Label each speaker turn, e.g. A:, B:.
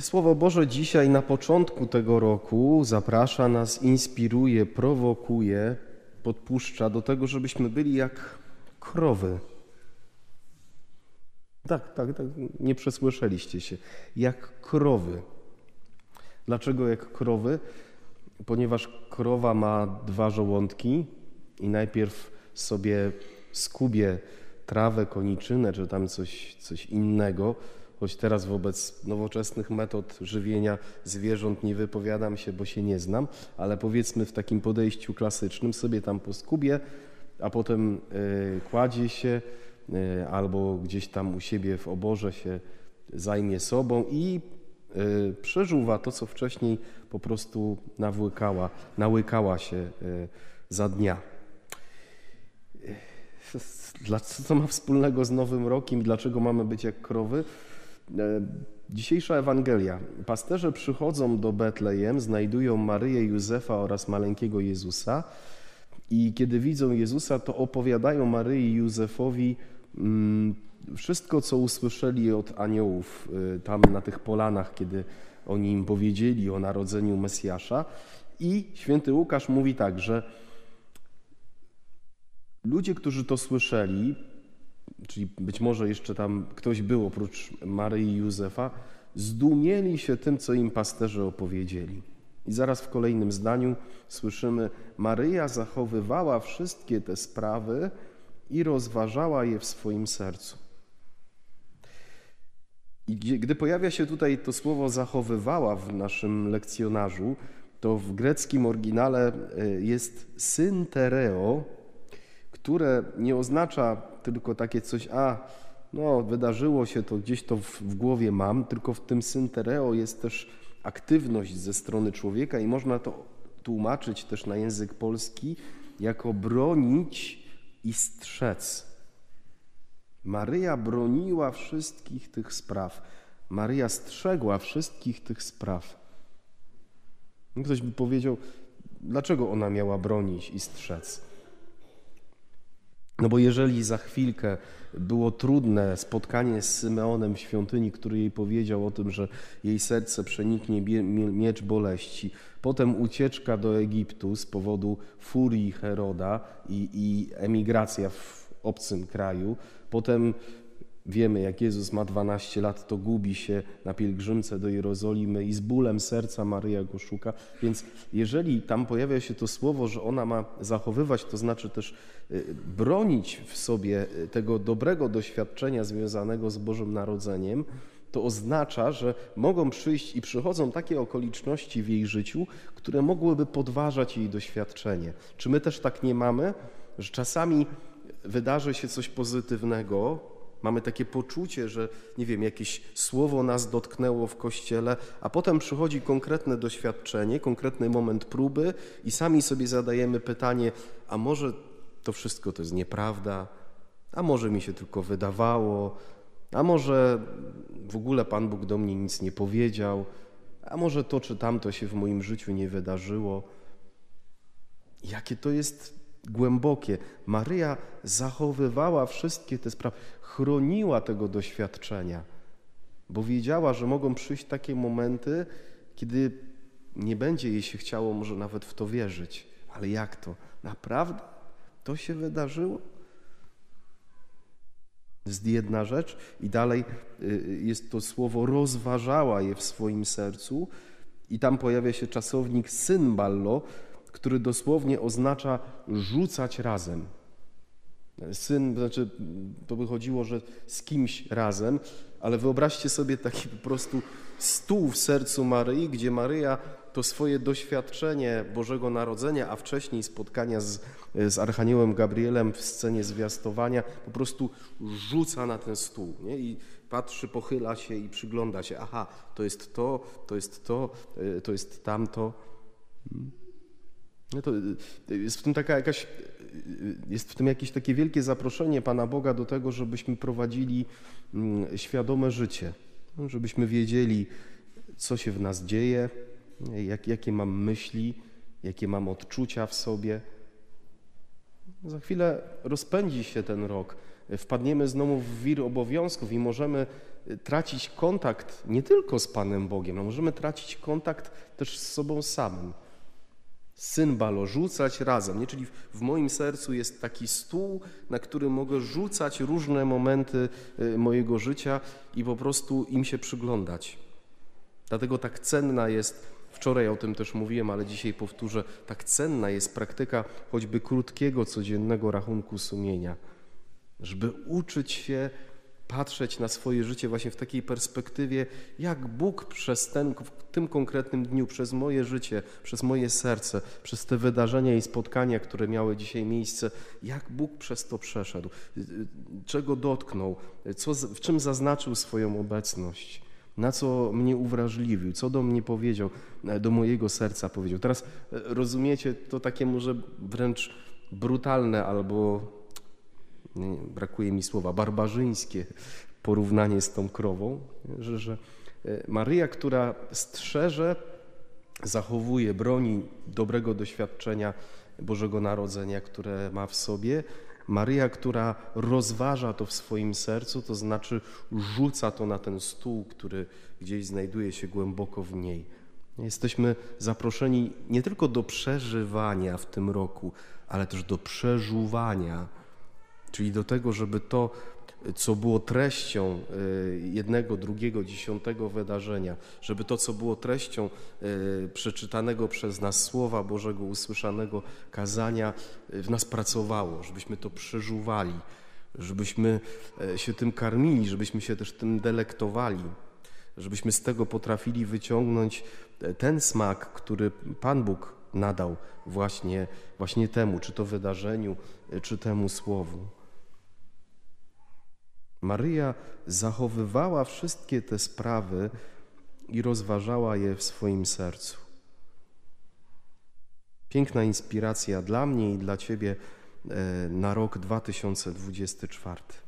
A: Słowo Boże dzisiaj na początku tego roku zaprasza nas, inspiruje, prowokuje, podpuszcza do tego, żebyśmy byli jak krowy. Tak, tak, tak, nie przesłyszeliście się. Jak krowy. Dlaczego jak krowy? Ponieważ krowa ma dwa żołądki i najpierw sobie skubie trawę, koniczynę czy tam coś, coś innego, choć teraz wobec nowoczesnych metod żywienia zwierząt nie wypowiadam się, bo się nie znam, ale powiedzmy w takim podejściu klasycznym sobie tam poskubie, a potem y, kładzie się y, albo gdzieś tam u siebie w oborze się zajmie sobą i y, przeżuwa to, co wcześniej po prostu nawłykała, nałykała się za dnia. Co to ma wspólnego z Nowym Rokiem? Dlaczego mamy być jak krowy? E, dzisiejsza Ewangelia. Pasterze przychodzą do Betlejem, znajdują Maryję, Józefa oraz maleńkiego Jezusa i kiedy widzą Jezusa, to opowiadają Maryi i Józefowi mm, wszystko, co usłyszeli od aniołów y, tam na tych polanach, kiedy oni im powiedzieli o narodzeniu Mesjasza. I święty Łukasz mówi tak, że ludzie, którzy to słyszeli, czyli być może jeszcze tam ktoś był oprócz Maryi i Józefa, zdumieli się tym, co im pasterze opowiedzieli. I zaraz w kolejnym zdaniu słyszymy: Maryja zachowywała wszystkie te sprawy i rozważała je w swoim sercu. I gdy pojawia się tutaj to słowo zachowywała w naszym lekcjonarzu, to w greckim oryginale e, jest syntereo, które nie oznacza tylko takie coś, a no wydarzyło się to, gdzieś to w, w głowie mam, tylko w tym syntereo jest też aktywność ze strony człowieka i można to tłumaczyć też na język polski jako bronić i strzec. Maryja broniła wszystkich tych spraw. Maryja strzegła wszystkich tych spraw. Ktoś by powiedział, dlaczego ona miała bronić i strzec? No bo jeżeli za chwilkę było trudne spotkanie z Symeonem w świątyni, który jej powiedział o tym, że jej serce przeniknie miecz boleści, potem ucieczka do Egiptu z powodu furii Heroda i, i emigracja w obcym kraju, potem Wiemy, jak Jezus ma 12 lat, to gubi się na pielgrzymce do Jerozolimy i z bólem serca Maryja go szuka. Więc jeżeli tam pojawia się to słowo, że ona ma zachowywać, to znaczy też y, bronić w sobie y, tego dobrego doświadczenia związanego z Bożym Narodzeniem, to oznacza, że mogą przyjść i przychodzą takie okoliczności w jej życiu, które mogłyby podważać jej doświadczenie. Czy my też tak nie mamy, że czasami wydarzy się coś pozytywnego, Mamy takie poczucie, że nie wiem, jakieś słowo nas dotknęło w kościele, a potem przychodzi konkretne doświadczenie, konkretny moment próby i sami sobie zadajemy pytanie: a może to wszystko to jest nieprawda? A może mi się tylko wydawało? A może w ogóle Pan Bóg do mnie nic nie powiedział? A może to czy tamto się w moim życiu nie wydarzyło? Jakie to jest głębokie. Maryja zachowywała wszystkie te sprawy, chroniła tego doświadczenia, bo wiedziała, że mogą przyjść takie momenty, kiedy nie będzie jej się chciało może nawet w to wierzyć. Ale jak to? Naprawdę? To się wydarzyło? Jest jedna rzecz i dalej y, jest to słowo rozważała je w swoim sercu i tam pojawia się czasownik synballo, który dosłownie oznacza rzucać razem. Syn, znaczy, to by chodziło, że z kimś razem, ale wyobraźcie sobie taki po prostu stół w sercu Maryi, gdzie Maryja to swoje doświadczenie Bożego Narodzenia, a wcześniej spotkania z, z Archaniołem Gabrielem w scenie zwiastowania, po prostu rzuca na ten stół nie? i patrzy, pochyla się i przygląda się. Aha, to jest to, to jest to, y, to jest tamto. No to y, jest w tym taka jakaś, y, jest w tym jakieś takie wielkie zaproszenie Pana Boga do tego, żebyśmy prowadzili mm, świadome życie, no, żebyśmy wiedzieli, co się w nas dzieje, jak, jakie mam myśli, jakie mam odczucia w sobie. Za chwilę rozpędzi się ten rok, wpadniemy znowu w wir obowiązków i możemy y, tracić kontakt nie tylko z Panem Bogiem, no możemy tracić kontakt też z sobą samym. Symbalo, rzucać razem, nie? czyli w moim sercu jest taki stół, na który mogę rzucać różne momenty y, mojego życia i po prostu im się przyglądać. Dlatego tak cenna jest, wczoraj o tym też mówiłem, ale dzisiaj powtórzę, tak cenna jest praktyka choćby krótkiego, codziennego rachunku sumienia, żeby uczyć się patrzeć na swoje życie właśnie w takiej perspektywie, jak Bóg przez ten, w tym konkretnym dniu, przez moje życie, przez moje serce, przez te wydarzenia i spotkania, które miały dzisiaj miejsce, jak Bóg przez to przeszedł, czego dotknął, co, w czym zaznaczył swoją obecność, na co mnie uwrażliwił, co do mnie powiedział, do mojego serca powiedział. Teraz e, rozumiecie, to takie może wręcz brutalne albo brakuje mi słowa, barbarzyńskie porównanie z tą krową, że, że e, Maryja, która strzeże, zachowuje, broni dobrego doświadczenia Bożego Narodzenia, które ma w sobie, Maryja, która rozważa to w swoim sercu, to znaczy rzuca to na ten stół, który gdzieś znajduje się głęboko w niej. Jesteśmy zaproszeni nie tylko do przeżywania w tym roku, ale też do przeżuwania Czyli do tego, żeby to, co było treścią y, jednego, drugiego, dziesiątego wydarzenia, żeby to, co było treścią y, przeczytanego przez nas Słowa Bożego, usłyszanego kazania, y, w nas pracowało, żebyśmy to przeżuwali, żebyśmy się tym karmili, żebyśmy się też tym delektowali, żebyśmy z tego potrafili wyciągnąć ten smak, który Pan Bóg nadał właśnie, właśnie temu, czy to wydarzeniu, czy temu słowu. Maryja zachowywała wszystkie te sprawy i rozważała je w swoim sercu. Piękna inspiracja dla mnie i dla Ciebie e, na rok 2024.